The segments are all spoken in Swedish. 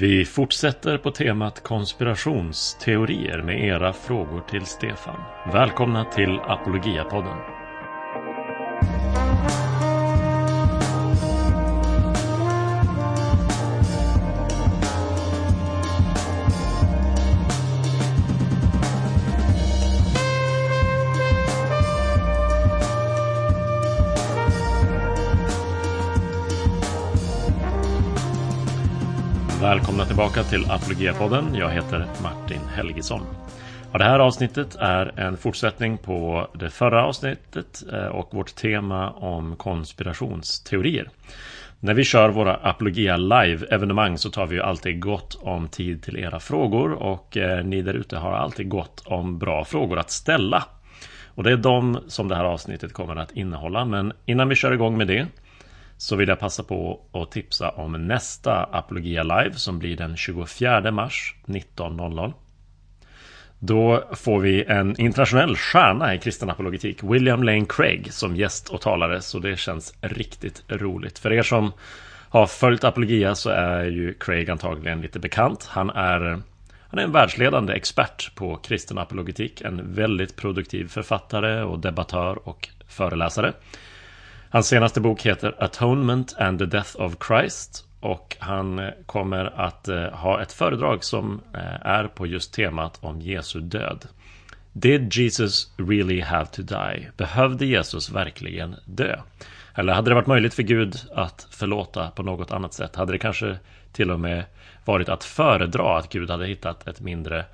Vi fortsätter på temat konspirationsteorier med era frågor till Stefan. Välkomna till Apologiapodden. Välkomna tillbaka till Apologia-podden. Jag heter Martin Helgesson. Och det här avsnittet är en fortsättning på det förra avsnittet eh, och vårt tema om konspirationsteorier. När vi kör våra Apologia Live-evenemang så tar vi ju alltid gott om tid till era frågor och eh, ni där ute har alltid gott om bra frågor att ställa. Och det är de som det här avsnittet kommer att innehålla. Men innan vi kör igång med det så vill jag passa på att tipsa om nästa Apologia Live som blir den 24 mars 19.00. Då får vi en internationell stjärna i kristen apologetik, William Lane Craig, som gäst och talare, så det känns riktigt roligt. För er som har följt Apologia så är ju Craig antagligen lite bekant. Han är, han är en världsledande expert på kristen apologetik, en väldigt produktiv författare och debattör och föreläsare. Hans senaste bok heter Atonement and the Death of Christ och han eh, kommer att eh, ha ett föredrag som eh, är på just temat om Jesu död. Did Jesus really have to die? Behövde Jesus verkligen dö? Eller hade det varit möjligt för Gud att förlåta på något annat sätt? Hade det kanske till och med varit att föredra att Gud hade hittat ett mindre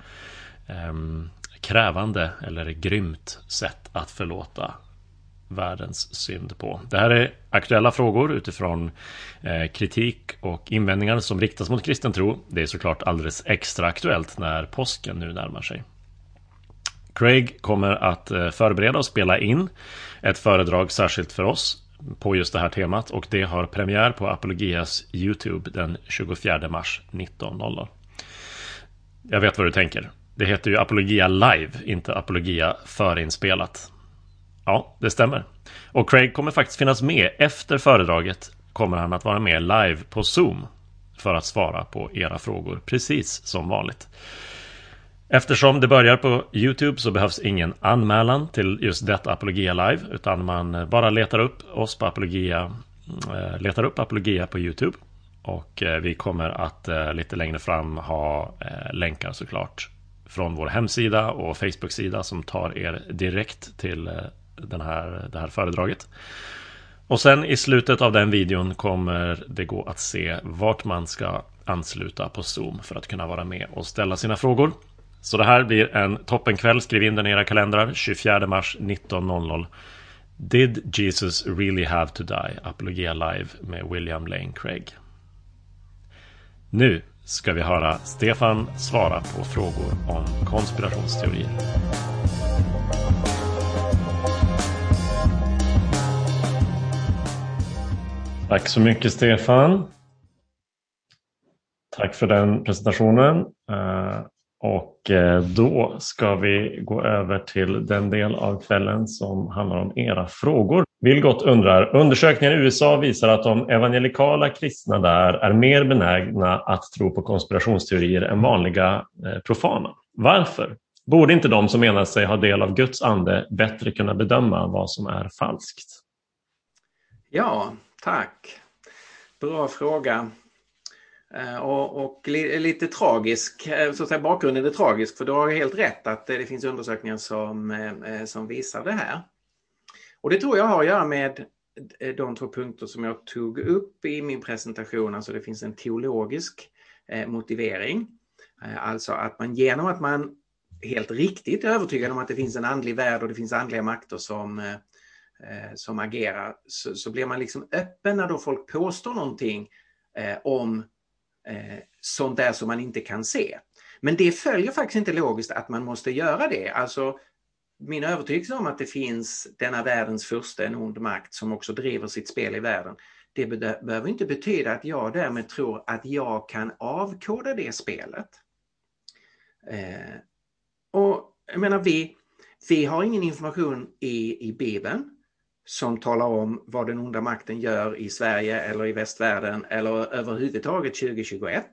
eh, krävande eller grymt sätt att förlåta världens synd på. Det här är aktuella frågor utifrån eh, kritik och invändningar som riktas mot kristen tro. Det är såklart alldeles extra aktuellt när påsken nu närmar sig. Craig kommer att eh, förbereda och spela in ett föredrag särskilt för oss på just det här temat och det har premiär på Apologias Youtube den 24 mars 19.00. Jag vet vad du tänker. Det heter ju Apologia Live, inte Apologia förinspelat. Ja, det stämmer. Och Craig kommer faktiskt finnas med efter föredraget kommer han att vara med live på Zoom för att svara på era frågor precis som vanligt. Eftersom det börjar på Youtube så behövs ingen anmälan till just detta Apologia Live utan man bara letar upp oss på Apologia eh, letar upp Apologia på Youtube och eh, vi kommer att eh, lite längre fram ha länkar såklart från vår hemsida och Facebook-sida som tar er direkt till den här, det här föredraget. Och sen i slutet av den videon kommer det gå att se vart man ska ansluta på Zoom för att kunna vara med och ställa sina frågor. Så det här blir en toppenkväll. Skriv in den i era kalendrar. 24 mars 19.00. Did Jesus really have to die? Apologia Live med William Lane Craig. Nu ska vi höra Stefan svara på frågor om konspirationsteorier. Tack så mycket Stefan. Tack för den presentationen. Eh, och eh, då ska vi gå över till den del av kvällen som handlar om era frågor. Vilgot undrar, undersökningar i USA visar att de evangelikala kristna där är mer benägna att tro på konspirationsteorier än vanliga eh, profana. Varför? Borde inte de som menar sig ha del av Guds ande bättre kunna bedöma vad som är falskt? Ja, Tack. Bra fråga. Eh, och, och, lite tragisk, eh, så att säga, bakgrunden är tragisk för du har helt rätt att eh, det finns undersökningar som, som visar det här. Och det tror jag har att göra med de två punkter som jag tog upp i min presentation. Alltså det finns en teologisk motivering. Alltså att man genom att man helt riktigt är övertygad om att det finns en andlig värld och det finns andliga makter som Eh, som agerar så, så, blir man liksom öppen när då folk påstår någonting eh, om eh, sånt där som man inte kan se. Men det följer faktiskt inte logiskt att man måste göra det. Alltså min övertygelse om att det finns denna världens första en ond makt som också driver sitt spel i världen. Det behöver inte betyda att jag därmed tror att jag kan avkoda det spelet. Eh, och jag menar vi, vi har ingen information i, i Bibeln som talar om vad den onda makten gör i Sverige eller i västvärlden eller överhuvudtaget 2021.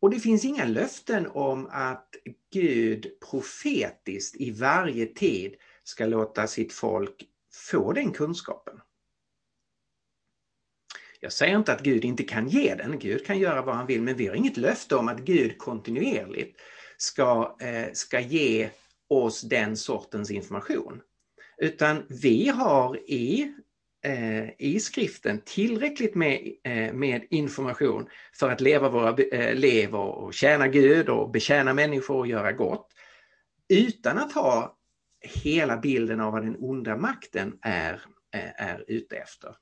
Och det finns inga löften om att Gud profetiskt i varje tid ska låta sitt folk få den kunskapen. Jag säger inte att Gud inte kan ge den, Gud kan göra vad han vill, men vi har inget löfte om att Gud kontinuerligt ska, eh, ska ge oss den sortens information. Utan vi har i, eh, i skriften tillräckligt med, eh, med information för att leva våra eh, liv och tjäna Gud och betjäna människor och göra gott. Utan att ha hela bilden av vad den onda makten är, eh, är ute efter.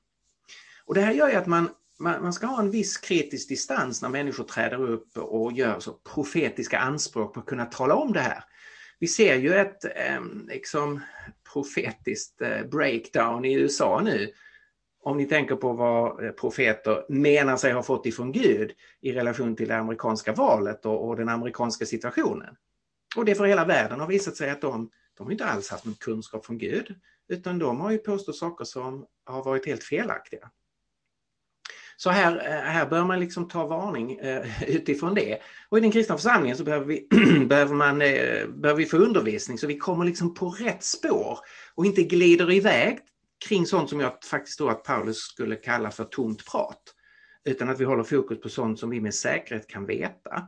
Och det här gör ju att man, man, man, ska ha en viss kritisk distans när människor träder upp och gör så profetiska anspråk på att kunna tala om det här. Vi ser ju ett eh, liksom, profetiskt eh, breakdown i USA nu. Om ni tänker på vad eh, profeter menar sig ha fått ifrån Gud i relation till det amerikanska valet och, och den amerikanska situationen. Och det för hela världen har visat sig att de, de har inte alls haft någon kunskap från Gud, utan de har ju påstått saker som har varit helt felaktiga. Så här, eh, här bör man liksom ta varning eh, utifrån det. Och i den kristna församlingen så behöver vi, behöver man, eh, behöver vi få undervisning så vi kommer liksom på rätt spår och inte glider iväg kring sånt som jag faktiskt tror att Paulus skulle kalla för tomt prat. Utan att vi håller fokus på sånt som vi med säkerhet kan veta.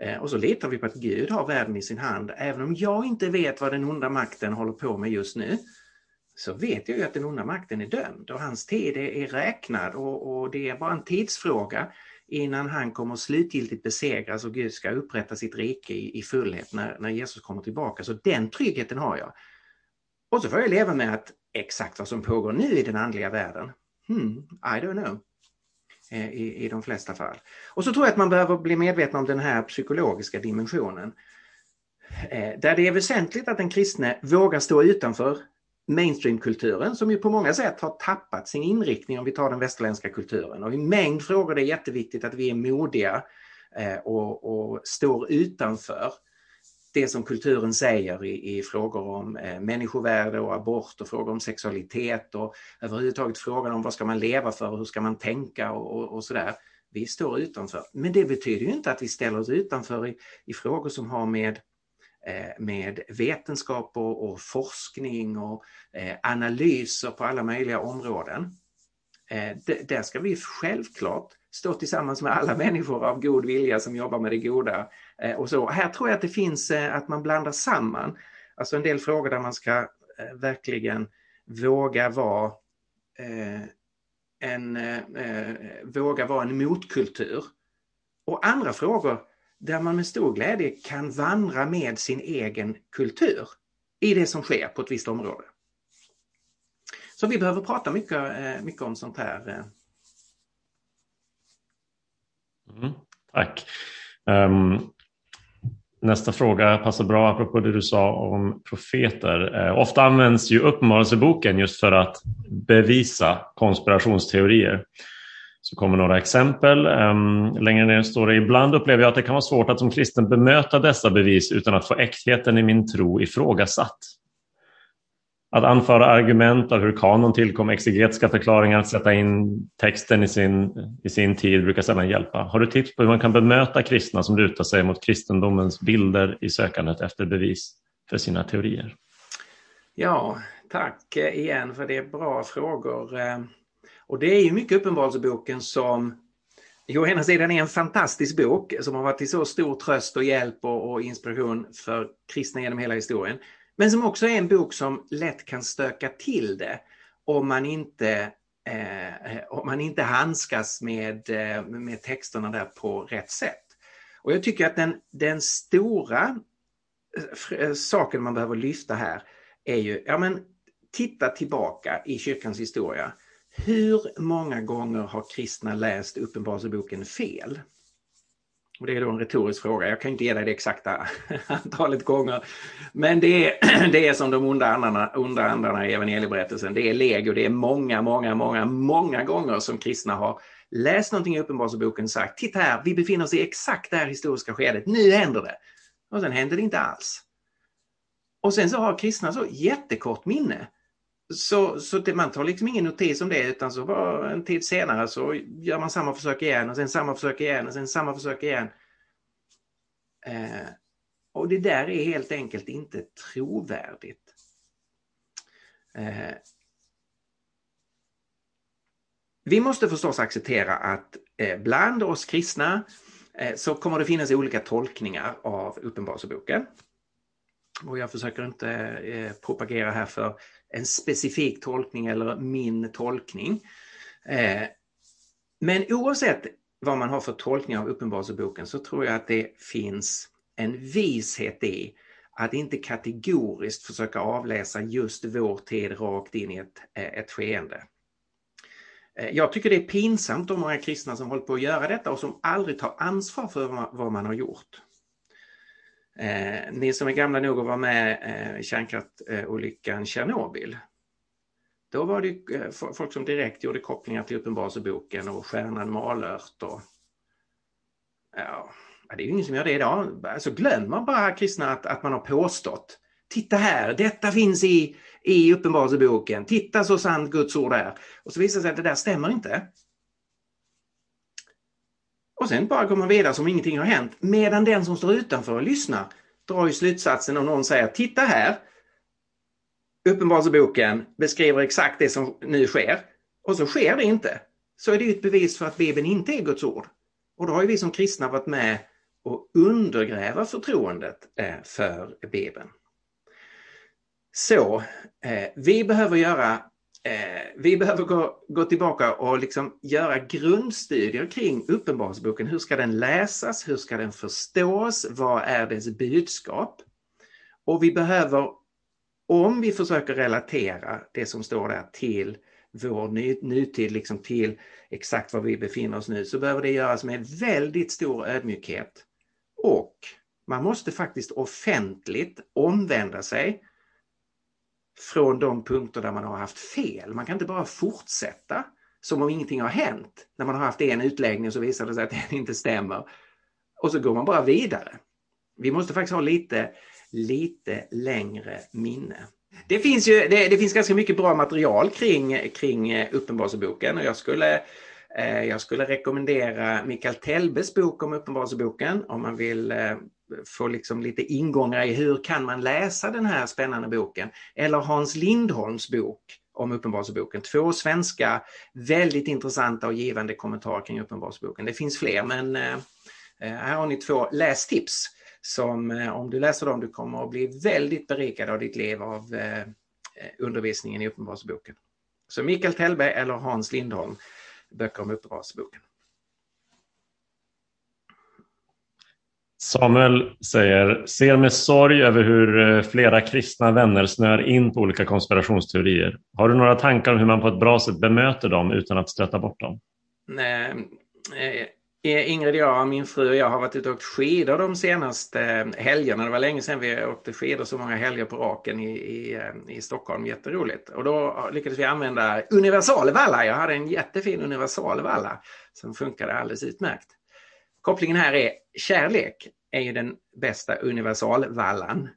Eh, och så litar vi på att Gud har världen i sin hand. Även om jag inte vet vad den onda makten håller på med just nu så vet jag ju att den onda makten är dömd och hans tid är, räknad och, och, det är bara en tidsfråga innan han kommer slutgiltigt besegras och Gud ska upprätta sitt rike i, i fullhet när, när Jesus kommer tillbaka. Så den tryggheten har jag. Och så får jag leva med att exakt vad som pågår nu i den andliga världen, hmm, I don't know. Eh, I, I de flesta fall. Och så tror jag att man behöver bli medveten om den här psykologiska dimensionen. Eh, där det är väsentligt att den kristne vågar stå utanför mainstreamkulturen som ju på många sätt har tappat sin inriktning om vi tar den västerländska kulturen. Och i mängd frågor är det jätteviktigt att vi är modiga eh, och, och, står utanför det som kulturen säger i, i frågor om eh, människovärde och abort och frågor om sexualitet och överhuvudtaget frågan om vad ska man leva för och hur ska man tänka och, och, och sådär. Vi står utanför. Men det betyder ju inte att vi ställer oss utanför i, i frågor som har med Eh, med vetenskap och, och forskning och eh, analyser på alla möjliga områden. Eh, där ska vi självklart stå tillsammans med alla människor av god vilja som jobbar med det goda. Eh, och så. Här tror jag att det finns eh, att man blandar samman, alltså en del frågor där man ska verkligen våga vara en, våga vara en motkultur. Och andra frågor där man med stor glädje kan vandra med sin egen kultur i det som sker på ett visst område. Så vi behöver prata mycket, eh, mycket om sånt här. Eh. Mm, tack. Um, nästa fråga passar bra apropå det du sa om profeter. Uh, ofta används ju Uppenbarelseboken just för att bevisa konspirationsteorier. Så kommer några exempel. Ehm, längre ner står det ibland upplever jag att det kan vara svårt att som kristen bemöta dessa bevis utan att få äktheten i min tro ifrågasatt. Att anföra argument av hur kanon tillkom, exegetiska förklaringar, att sätta in texten i sin, i sin tid brukar sällan hjälpa. Har du tips på hur man kan bemöta kristna som lutar sig mot kristendomens bilder i sökandet efter bevis för sina teorier? Ja, tack igen för det är bra frågor. Ehm, och det är ju mycket Uppenbarelseboken som å ena sidan är en fantastisk bok som har varit till så stor tröst och hjälp och, och inspiration för kristna genom hela historien. Men som också är en bok som lätt kan stöka till det om man inte, eh, om man inte handskas med, eh, med texterna där på rätt sätt. Och jag tycker att den, den stora eh, eh, saken man behöver lyfta här är ju, ja men titta tillbaka i kyrkans historia. Hur många gånger har kristna läst Uppenbarelseboken fel? Och det är då en retorisk fråga. Jag kan inte ge dig det exakta antalet gånger. Men det är, det är som de onda andarna, onda andarna i evangelieberättelsen. Det är legio. Det är många, många, många, många gånger som kristna har läst någonting i Uppenbarelseboken och sagt Titta här, vi befinner oss i exakt det här historiska skedet. Nu händer det. Och sen händer det inte alls. Och sen så har kristna så jättekort minne. Så, så det, man tar liksom ingen notis om det utan så var en tid senare så gör man samma försök igen och sen samma försök igen och sen samma försök igen. Eh, och det där är helt enkelt inte trovärdigt. Eh, vi måste förstås acceptera att eh, bland oss kristna så kommer det finnas olika tolkningar av Uppenbarelseboken. Och jag försöker inte eh, propagera här för en specifik tolkning eller min tolkning. Eh, men oavsett vad man har för tolkning av Uppenbarelseboken så tror jag att det finns en vishet i att inte kategoriskt försöka avläsa just vår tid rakt in i ett, eh, ett skeende. Eh, jag tycker det är pinsamt om många kristna som håller på att göra detta och som aldrig tar ansvar för vad man har gjort. Eh, ni som är gamla nog att vara med eh, i Tjernobyl. Då var det eh, folk som direkt gjorde kopplingar till Uppenbarelseboken och Stjärnan Malört. Och, ja, det är ju ingen som gör det idag. Alltså glömmer bara kristna att, att man har påstått. Titta här, detta finns i, i Uppenbarelseboken. Titta så sant Guds ord är. Och så visar det sig att det där stämmer inte. Och sen bara går man vidare som ingenting har hänt. Medan den som står utanför och lyssnar drar ju slutsatsen om någon säger titta här. Uppenbarelseboken beskriver exakt det som nu sker. Och så sker det inte. Så är det ett bevis för att Bibeln inte är Guds ord. Och då har ju vi som kristna varit med och undergräva förtroendet eh, för Bibeln. Så eh, vi behöver göra Eh, vi behöver gå, gå tillbaka och liksom göra grundstudier kring Uppenbarelseboken. Hur ska den läsas? Hur ska den förstås? Vad är dess budskap? Och vi behöver, om vi försöker relatera det som står där till vår ny, nutid, liksom till exakt var vi befinner oss nu, så behöver det göras med väldigt stor ödmjukhet. Och man måste faktiskt offentligt omvända sig från de punkter där man har haft fel. Man kan inte bara fortsätta som om ingenting har hänt. När man har haft en utläggning så visar det sig att den inte stämmer. Och så går man bara vidare. Vi måste faktiskt ha lite, lite längre minne. Det finns, ju, det, det finns ganska mycket bra material kring, kring eh, Uppenbarelseboken och jag skulle, eh, jag skulle rekommendera Mikael Telbes bok om Uppenbarelseboken om man vill eh, få liksom lite ingångar i hur kan man läsa den här spännande boken. Eller Hans Lindholms bok om Uppenbarelseboken. Två svenska väldigt intressanta och givande kommentarer kring Uppenbarelseboken. Det finns fler men eh, eh, här har ni två lästips som eh, om du läser dem du kommer att bli väldigt berikad av ditt liv av undervisningen i Uppenbarelseboken. Så Mikael Tellberg eller Hans Lindholm, böcker om Uppenbarelseboken. Samuel säger, ser med sorg över hur eh, flera kristna vänner snör in på olika konspirationsteorier. Har du några tankar om hur man på ett bra sätt bemöter dem utan att stöta bort dem? Nej, eh, eh, Ingrid, jag, min fru och jag har varit ute och åkt skidor de senaste helgerna. Det var länge sedan vi åkte skidor så många helger på raken i, i, i Stockholm. Jätteroligt. Och då lyckades vi använda universalvalla. Jag hade en jättefin universalvalla som funkade alldeles utmärkt. Kopplingen här är kärlek är ju den bästa universalvallan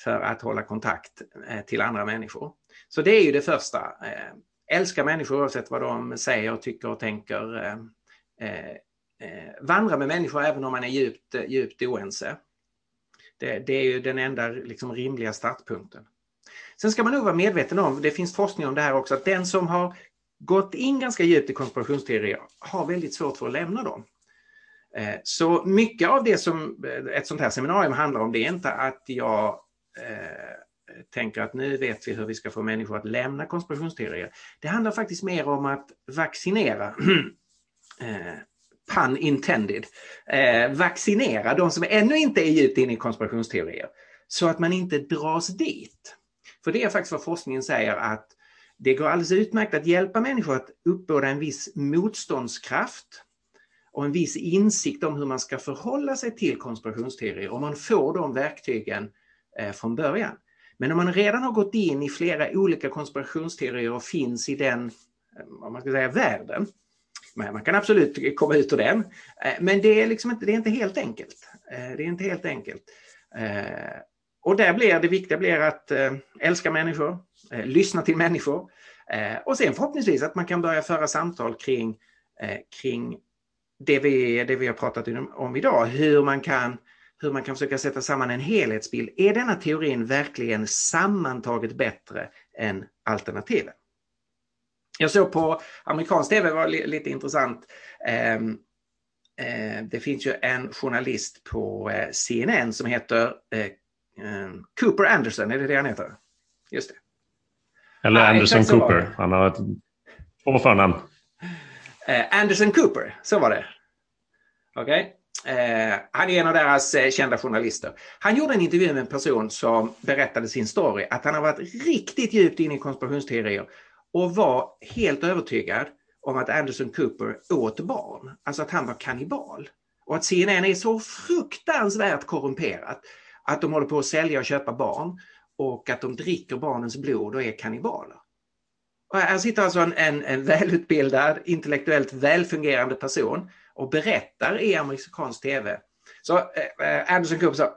för att hålla kontakt eh, till andra människor. Så det är ju det första. Eh, älska människor oavsett vad de säger, tycker och tänker. Eh, vandra med människor även om man är djupt, djupt oense. Det, det är ju den enda liksom, rimliga startpunkten. Sen ska man nog vara medveten om, det finns forskning om det här också, att den som har gått in ganska djupt i konspirationsteorier har väldigt svårt för att lämna dem. Eh, så mycket av det som eh, ett sånt här seminarium handlar om det är inte att jag eh, tänker att nu vet vi hur vi ska få människor att lämna konspirationsteorier. Det handlar faktiskt mer om att vaccinera eh, pun intended, eh, vaccinera de som ännu inte är djupt inne i konspirationsteorier så att man inte dras dit. För det är faktiskt vad forskningen säger att det går alldeles utmärkt att hjälpa människor att uppbåda en viss motståndskraft och en viss insikt om hur man ska förhålla sig till konspirationsteorier om man får de verktygen eh, från början. Men om man redan har gått in i flera olika konspirationsteorier och finns i den eh, vad man ska säga, världen, man kan absolut komma ut ur den. Eh, men det är, liksom inte, det är inte helt enkelt. Det är inte helt enkelt. Och där blir det viktiga blir att älska människor, lyssna till människor och sen förhoppningsvis att man kan börja föra samtal kring, kring det vi, det vi har pratat om idag, hur man kan hur man kan försöka sätta samman en helhetsbild. Är denna teorin verkligen sammantaget bättre än alternativen? Jag såg på amerikansk tv, det var lite intressant. Ehm, eh, det finns ju en journalist på eh, CNN som heter eh, ehm, Cooper Anderson, är det det han heter? Just det. Eller ah, Anderson Cooper, han har ett, två förnamn. Eh, Anderson Cooper, så var det. Okej. Okay. Eh, han är en av deras eh, kända journalister. Han gjorde en intervju med en person som berättade sin story, att han har varit riktigt djupt inne i konspirationsteorier och var helt övertygad om att Anderson Cooper åt barn, alltså att han var kannibal. Och att CNN är så fruktansvärt korrumperat att de håller på att sälja och köpa barn och att de dricker barnens blod och är kannibaler. Och här sitter alltså en, en, en välutbildad, intellektuellt välfungerande person och berättar i amerikansk tv. Så eh, Anderson Cooper sa,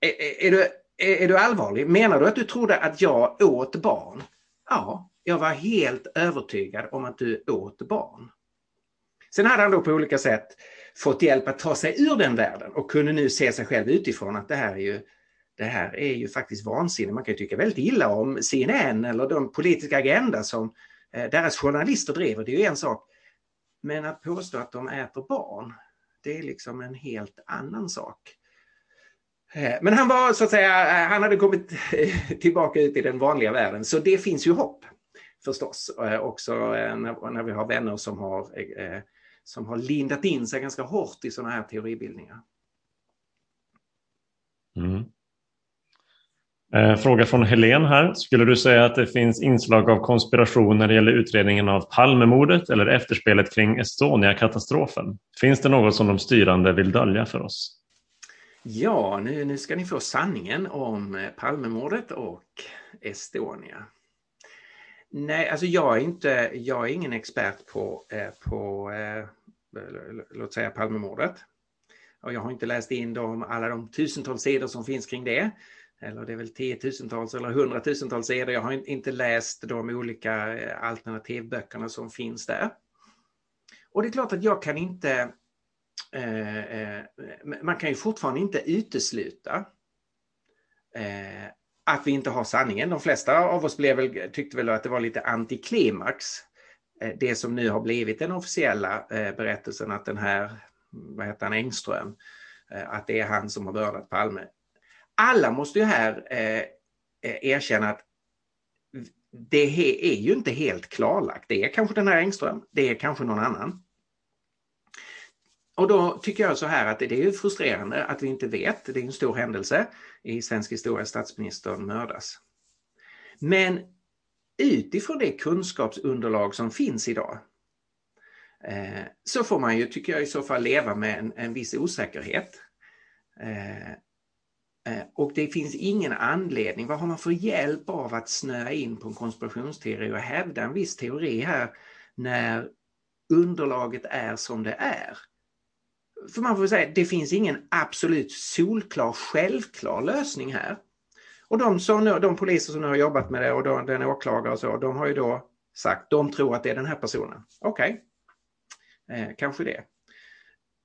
är, är, du, är, är, du allvarlig? Menar du att du trodde att jag åt barn? Ja, jag var helt övertygad om att du åt barn. Sen hade han då på olika sätt fått hjälp att ta sig ur den världen och kunde nu se sig själv utifrån att det här är ju, det här är ju faktiskt vansinne. Man kan ju tycka väldigt illa om CNN eller de politiska agenda som eh, deras journalister driver, det är ju en sak. Men att påstå att de äter barn, det är liksom en helt annan sak. Eh, men han var så att säga, eh, han hade kommit tillbaka ut i den vanliga världen, så det finns ju hopp förstås. Också när vi har vänner som har, som har lindat in sig ganska hårt i sådana här teoribildningar. Mm. Eh, fråga från Helen här. Skulle du säga att det finns inslag av konspiration när det gäller utredningen av Palmemordet eller efterspelet kring Estonia-katastrofen? Finns det något som de styrande vill dölja för oss? Ja, nu, nu ska ni få sanningen om eh, Palmemordet och Estonia. Nej, alltså jag är, inte, jag är ingen expert på, eh, på eh, låt säga Palmemordet. Och jag har inte läst in de, alla de tusentals sidor som finns kring det eller det är väl tiotusentals eller hundratusentals sidor. Jag har inte läst de olika eh, alternativböckerna som finns där. Och det är klart att jag kan inte eh, eh man kan ju fortfarande inte utesluta eh, att vi inte har sanningen. De flesta av oss blev väl, tyckte väl att det var lite antiklimax. Eh, det som nu har blivit den officiella eh, berättelsen att den här, vad heter han, Engström, eh, att det är han som har mördat Palme alla måste ju här eh, eh erkänna att det är ju inte helt klarlagt. Det är kanske den här Engström, det är kanske någon annan. Och då tycker jag så här att det är frustrerande att vi inte vet. Det är en stor händelse i svensk historia, statsministern mördas. Men utifrån det kunskapsunderlag som finns idag eh, så får man ju, tycker jag, i så fall leva med en, en viss osäkerhet. Eh, Eh, och det finns ingen anledning, vad har man för hjälp av att snöa in på en konspirationsteori och hävda en viss teori här när underlaget är som det är? För man får säga, det finns ingen absolut solklar, självklar lösning här. Och de, som nu, de poliser som nu har jobbat med det och de, den åklagare och så, de har ju då sagt, de tror att det är den här personen. Okej, okay. eh, kanske det.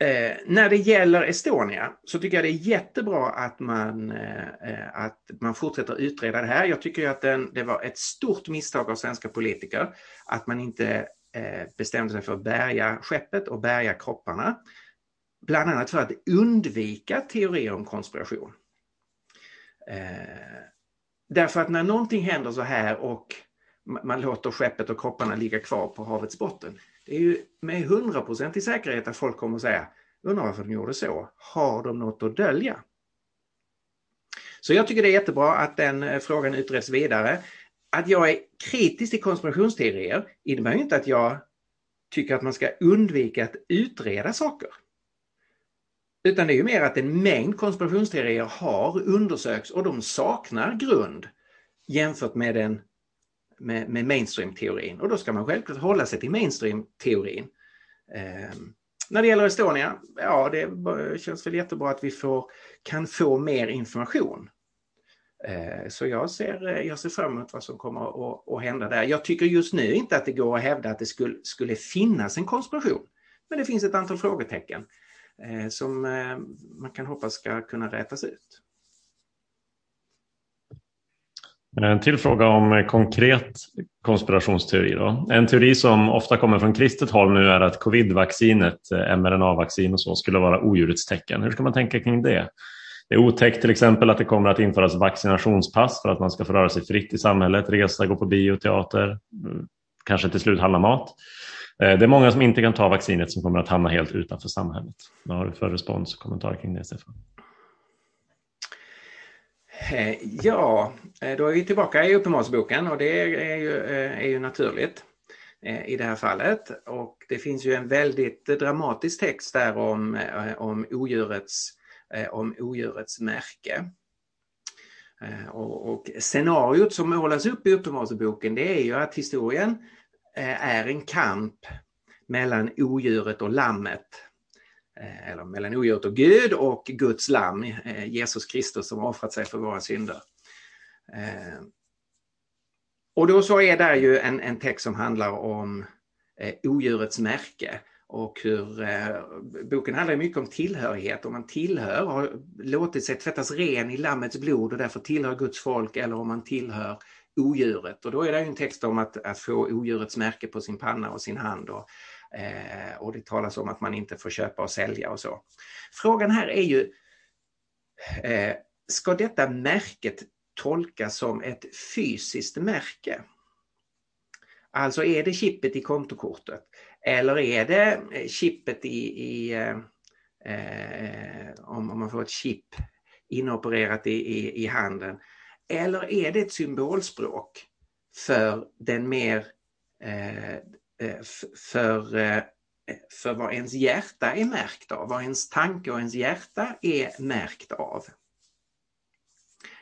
Eh, när det gäller Estonia så tycker jag det är jättebra att man, eh, eh att man fortsätter utreda det här. Jag tycker att den, det var ett stort misstag av svenska politiker att man inte eh, bestämde sig för att bärga skeppet och bärga kropparna. Bland annat för att undvika teorier om konspiration. Eh, därför att när någonting händer så här och man låter skeppet och kropparna ligga kvar på havets botten det är ju med hundraprocentig säkerhet att folk kommer att säga, undrar varför de gjorde så. Har de något att dölja? Så jag tycker det är jättebra att den eh, frågan utreds vidare. Att jag är kritisk till konspirationsteorier innebär inte att jag tycker att man ska undvika att utreda saker. Utan det är ju mer att en mängd konspirationsteorier har undersökts och de saknar grund jämfört med den med, med mainstream-teorin och då ska man självklart hålla sig till mainstream-teorin. Eh, när det gäller Estonia, ja det känns väl jättebra att vi får, kan få mer information. Eh, så jag ser, jag ser fram emot vad som kommer att, att hända där. Jag tycker just nu inte att det går att hävda att det skulle, skulle finnas en konspiration. Men det finns ett antal frågetecken. Eh, som eh, man kan hoppas ska kunna rätas ut. Eh, en till fråga om eh, konkret konspirationsteori. Då. En teori som ofta kommer från kristet håll nu är att covidvaccinet, eh, mRNA-vaccin och så, skulle vara odjurets tecken. Hur ska man tänka kring det? Det är otäckt till exempel att det kommer att införas vaccinationspass för att man ska få röra sig fritt i samhället, resa, gå på bio, teater, mm, kanske till slut handla mat. Det är många som inte kan ta vaccinet som kommer att hamna helt utanför samhället. Vad har du för respons och kommentar kring det, Stefan? Eh, ja, eh, då är vi tillbaka i Uppenbarelseboken och det är ju, eh, är ju naturligt i det här fallet. Och det finns ju en väldigt dramatisk text där om, om odjurets om odjurets märke. Och, och scenariot som målas upp i Uppenbarelseboken det är ju att historien är en kamp mellan odjuret och lammet. Eh, eller mellan odjuret och Gud och Guds lamm, eh, Jesus Kristus som offrat sig för våra synder. Eh, och då så är där ju en, en text som handlar om odjurets märke och hur eh, boken handlar mycket om tillhörighet, om man tillhör, har låtit sig tvättas ren i Lammets blod och därför tillhör Guds folk eller om man tillhör odjuret. Och då är det en text om att, att få odjurets märke på sin panna och sin hand och, eh, och det talas om att man inte får köpa och sälja och så. Frågan här är ju, eh, ska detta märket tolkas som ett fysiskt märke? Alltså är det chippet i kontokortet? Eller är det eh, chippet i, i eh, eh, om, om man får ett chip inopererat i, i, i handen? Eller är det ett symbolspråk för den mer eh Eh, för, eh, för vad ens hjärta är märkt av, vad ens tanke och ens hjärta är märkt av.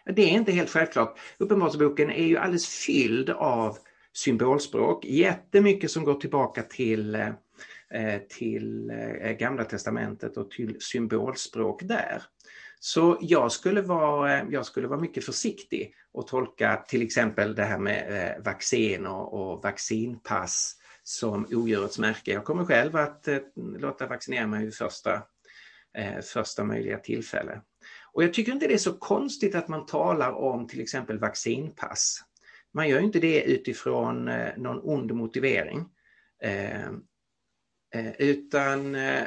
Det är inte helt självklart. Uppenbarelseboken är ju alldeles fylld av symbolspråk. Jättemycket som går tillbaka till, eh, till Gamla Testamentet och till symbolspråk där. Så jag skulle vara, jag skulle vara mycket försiktig och tolka till exempel det här med vaccin och, och vaccinpass som odjurets märke. Jag kommer själv att eh, låta vaccinera mig vid första, eh, första möjliga tillfälle. Och jag tycker inte det är så konstigt att man talar om till exempel vaccinpass. Man gör inte det utifrån eh, någon ond motivering. Eh, eh, utan eh,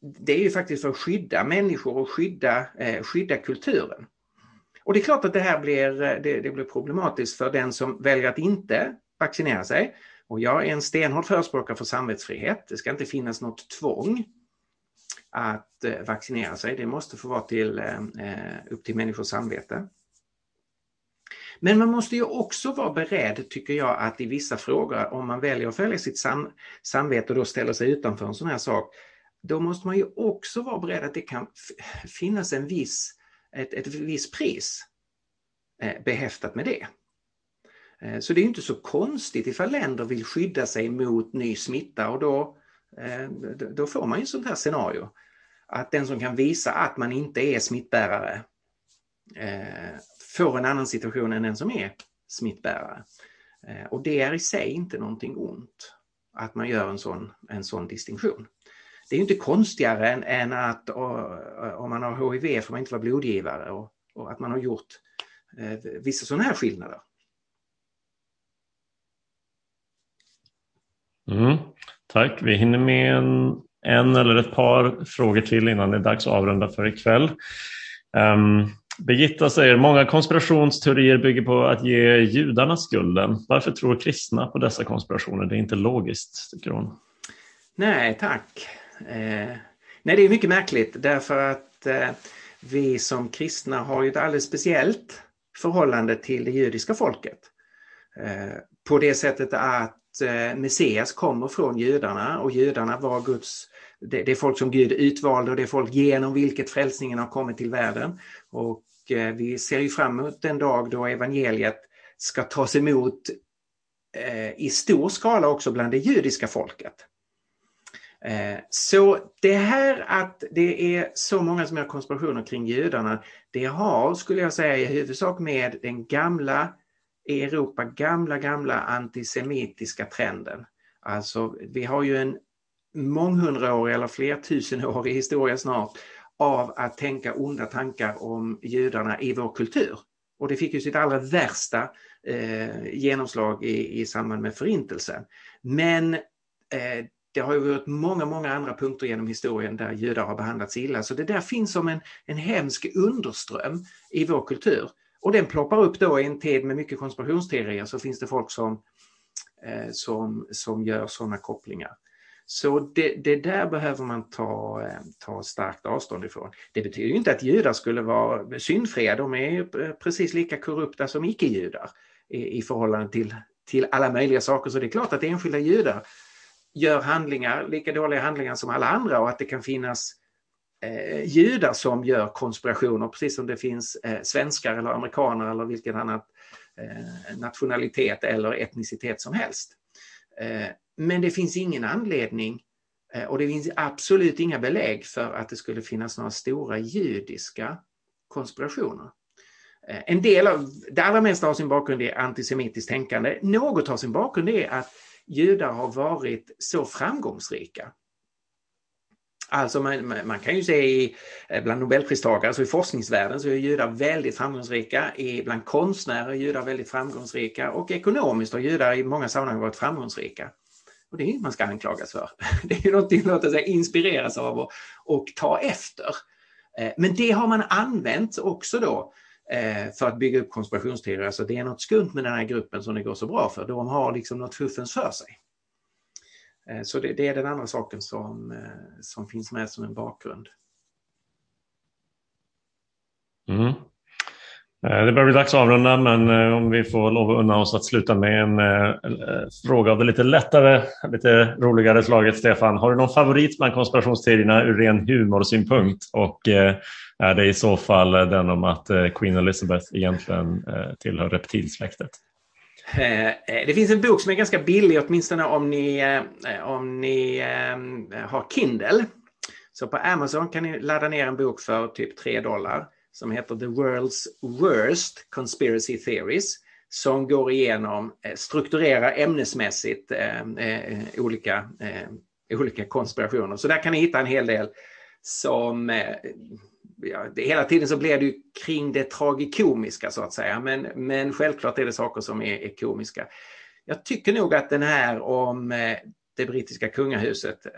det är ju faktiskt för att skydda människor och skydda, skydda kulturen. Och det är klart att det här blir, det, det blir problematiskt för den som väljer att inte vaccinera sig. Och jag är en stenhård förespråkare för samvetsfrihet. Det ska inte finnas något tvång att eh, vaccinera sig. Det måste få vara till, eh, eh, upp till människors samvete. Men man måste ju också vara beredd, tycker jag, att i vissa frågor, om man väljer att följa sitt sam samvete och då ställer sig utanför en sån här sak, då måste man ju också vara beredd att det kan finnas en viss, ett, ett visst pris eh, behäftat med det. Eh, så det är inte så konstigt ifall länder vill skydda sig mot ny smitta och då, eh, då får man ju sånt här scenario. Att den som kan visa att man inte är smittbärare eh, får en annan situation än den som är smittbärare. Och det är i sig inte någonting ont att man gör en sån, en sån distinktion. Det är inte konstigare än, än att om man har HIV får man inte vara blodgivare och, och att man har gjort eh, vissa sådana här skillnader. Mm, tack, vi hinner med en, en, eller ett par frågor till innan det är dags att avrunda för ikväll. Um, Birgitta säger många konspirationsteorier bygger på att ge judarna skulden. Varför tror kristna på dessa konspirationer? Det är inte logiskt, tycker hon. Nej, tack. Eh, nej, det är mycket märkligt därför att eh, vi som kristna har ju ett alldeles speciellt förhållande till det judiska folket. Eh, på det sättet att Eh, Messias kommer från judarna och judarna var Guds det, är folk som Gud utvalde och det är folk genom vilket frälsningen har kommit till världen. Och eh, vi ser ju fram emot den dag då evangeliet ska tas emot eh, i stor skala också bland det judiska folket. Så det här att det är så många som gör konspirationer kring judarna, det har, skulle jag säga, i huvudsak med den gamla i Europa gamla, gamla antisemitiska trenden. Alltså, vi har ju en månghundraårig eller flertusenårig historia snart av att tänka onda tankar om judarna i vår kultur. Och det fick ju sitt allra värsta eh, genomslag i, i samband med förintelsen. Men eh, det har ju varit många, många andra punkter genom historien där judar har behandlats illa. Så det där finns som en, en hemsk underström i vår kultur. Och den ploppar upp då i en tid med mycket konspirationsteorier så finns det folk som, eh, som, som gör sådana kopplingar. Så det, det, där behöver man ta, eh, ta starkt avstånd ifrån. Det betyder inte att judar skulle vara syndfria, de är precis lika korrupta som icke-judar i, i förhållande till, till alla möjliga saker. Så det är klart att enskilda judar gör handlingar, lika dåliga handlingar som alla andra och att det kan finnas eh, judar som gör konspirationer precis som det finns eh, svenskar eller amerikaner eller vilken annan eh, nationalitet eller etnicitet som helst. Eh, men det finns ingen anledning eh, och det finns absolut inga belägg för att det skulle finnas några stora judiska konspirationer. Eh, en del av, det allra mesta har sin bakgrund i antisemitiskt tänkande. Något har sin bakgrund i att judar har varit så framgångsrika. Alltså man, man, kan ju se i, eh, bland nobelpristagare, alltså i forskningsvärlden så är judar väldigt framgångsrika, i, bland konstnärer är judar väldigt framgångsrika och ekonomiskt har judar i många sammanhang varit framgångsrika. Och det är inget man ska anklagas för. Det är ju någonting att låta sig inspireras av och, och ta efter. Eh, men det har man använt också då eh, för att bygga upp konspirationsteorier. Alltså det är något skumt med den här gruppen som det går så bra för. De har liksom något fuffens för sig. Eh, så det, det, är den andra saken som, eh, som finns med som en bakgrund. Mm. Eh, det börjar bli dags att avrunda men om vi får lov att unna oss att sluta med en fråga av det lite lättare, lite roligare slaget. Stefan, har du någon favorit bland konspirationsteorierna ur ren humorsynpunkt? Och är det i så fall den om att Queen Elizabeth egentligen tillhör reptilsläktet? Eh, eh, det finns en bok som är ganska billig, åtminstone om ni, eh, om ni har Kindle. Så på Amazon kan ni ladda ner en bok för typ 3 dollar som heter The World's Worst Conspiracy Theories som går igenom, strukturerar ämnesmässigt olika, olika konspirationer. Så där kan ni hitta en hel del som ja, det, hela tiden så blir det ju kring det tragikomiska så att säga. Men, men självklart är det saker som är, är komiska. Jag tycker nog att den här om eh, det brittiska kungahuset, eh,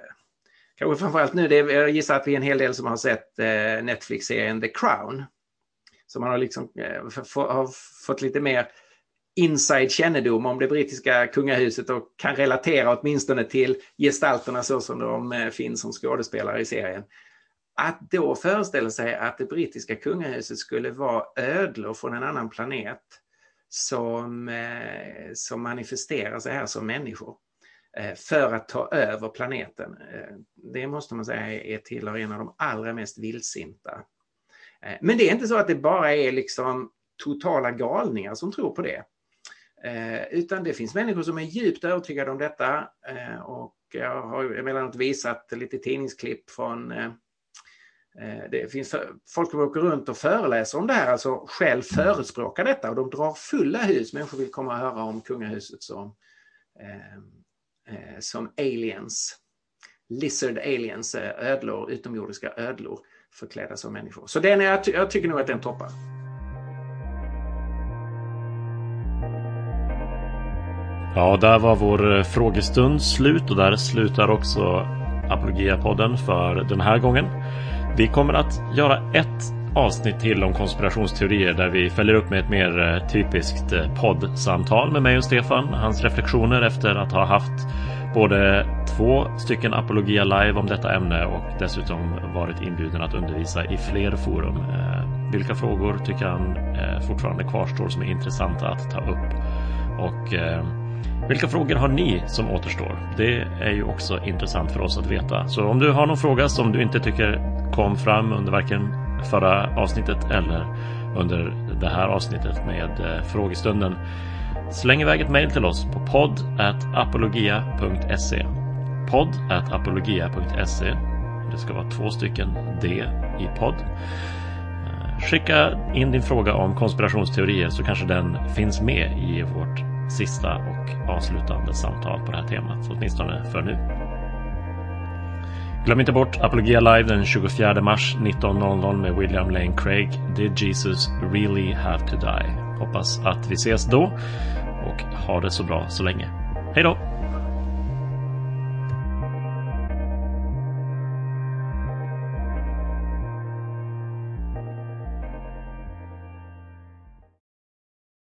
kanske framförallt nu, det är, jag gissar att vi är en hel del som har sett eh, Netflix-serien The Crown. Så man har liksom eh, har fått lite mer inside kännedom om det brittiska kungahuset och kan relatera åtminstone till gestalterna så som de eh, finns som skådespelare i serien. Att då föreställa sig att det brittiska kungahuset skulle vara ödlor från en annan planet som, eh, som manifesterar sig här som människor eh, för att ta över planeten. Eh, det måste man säga är tillhör en av de allra mest vildsinta. Men det är inte så att det bara är liksom totala galningar som tror på det. Utan det finns människor som är djupt övertygade om detta och jag har emellanåt visat lite tidningsklipp från Eh, det finns folk som åker runt och föreläser om det här, alltså själv förespråkar detta och de drar fulla hus. Människor vill komma och höra om kungahuset som, eh, eh som aliens. Lizard aliens, eh, ödlor, utomjordiska ödlor förklädda som människor. Så den är, jag, jag tycker nog att den toppar. Ja, där var vår frågestund slut och där slutar också Apologia-podden för den här gången. Vi kommer att göra ett avsnitt till om konspirationsteorier där vi följer upp med ett mer eh, typiskt eh, poddsamtal med mig och Stefan. Hans reflektioner efter att ha haft både två stycken Apologia live om detta ämne och dessutom varit inbjuden att undervisa i fler forum. Eh, vilka frågor tycker han fortfarande kvarstår som är intressanta att ta upp? Och vilka frågor har ni som återstår? Det är ju också intressant för oss att veta. Så om du har någon fråga som du inte tycker kom fram under varken förra avsnittet eller under det här avsnittet med eh, frågestunden. Släng iväg ett mejl till oss på podd.apologia.se podd.apologia.se Det ska vara två stycken D i podd. Eh, skicka in din fråga om konspirationsteorier så kanske den finns med i vårt sista och avslutande samtal på det här temat, åtminstone för nu. Glöm inte bort Apologia Live den 24 mars 19.00 med William Lane Craig. Did Jesus really have to die? Hoppas att vi ses då och ha det så bra så länge. Hej då!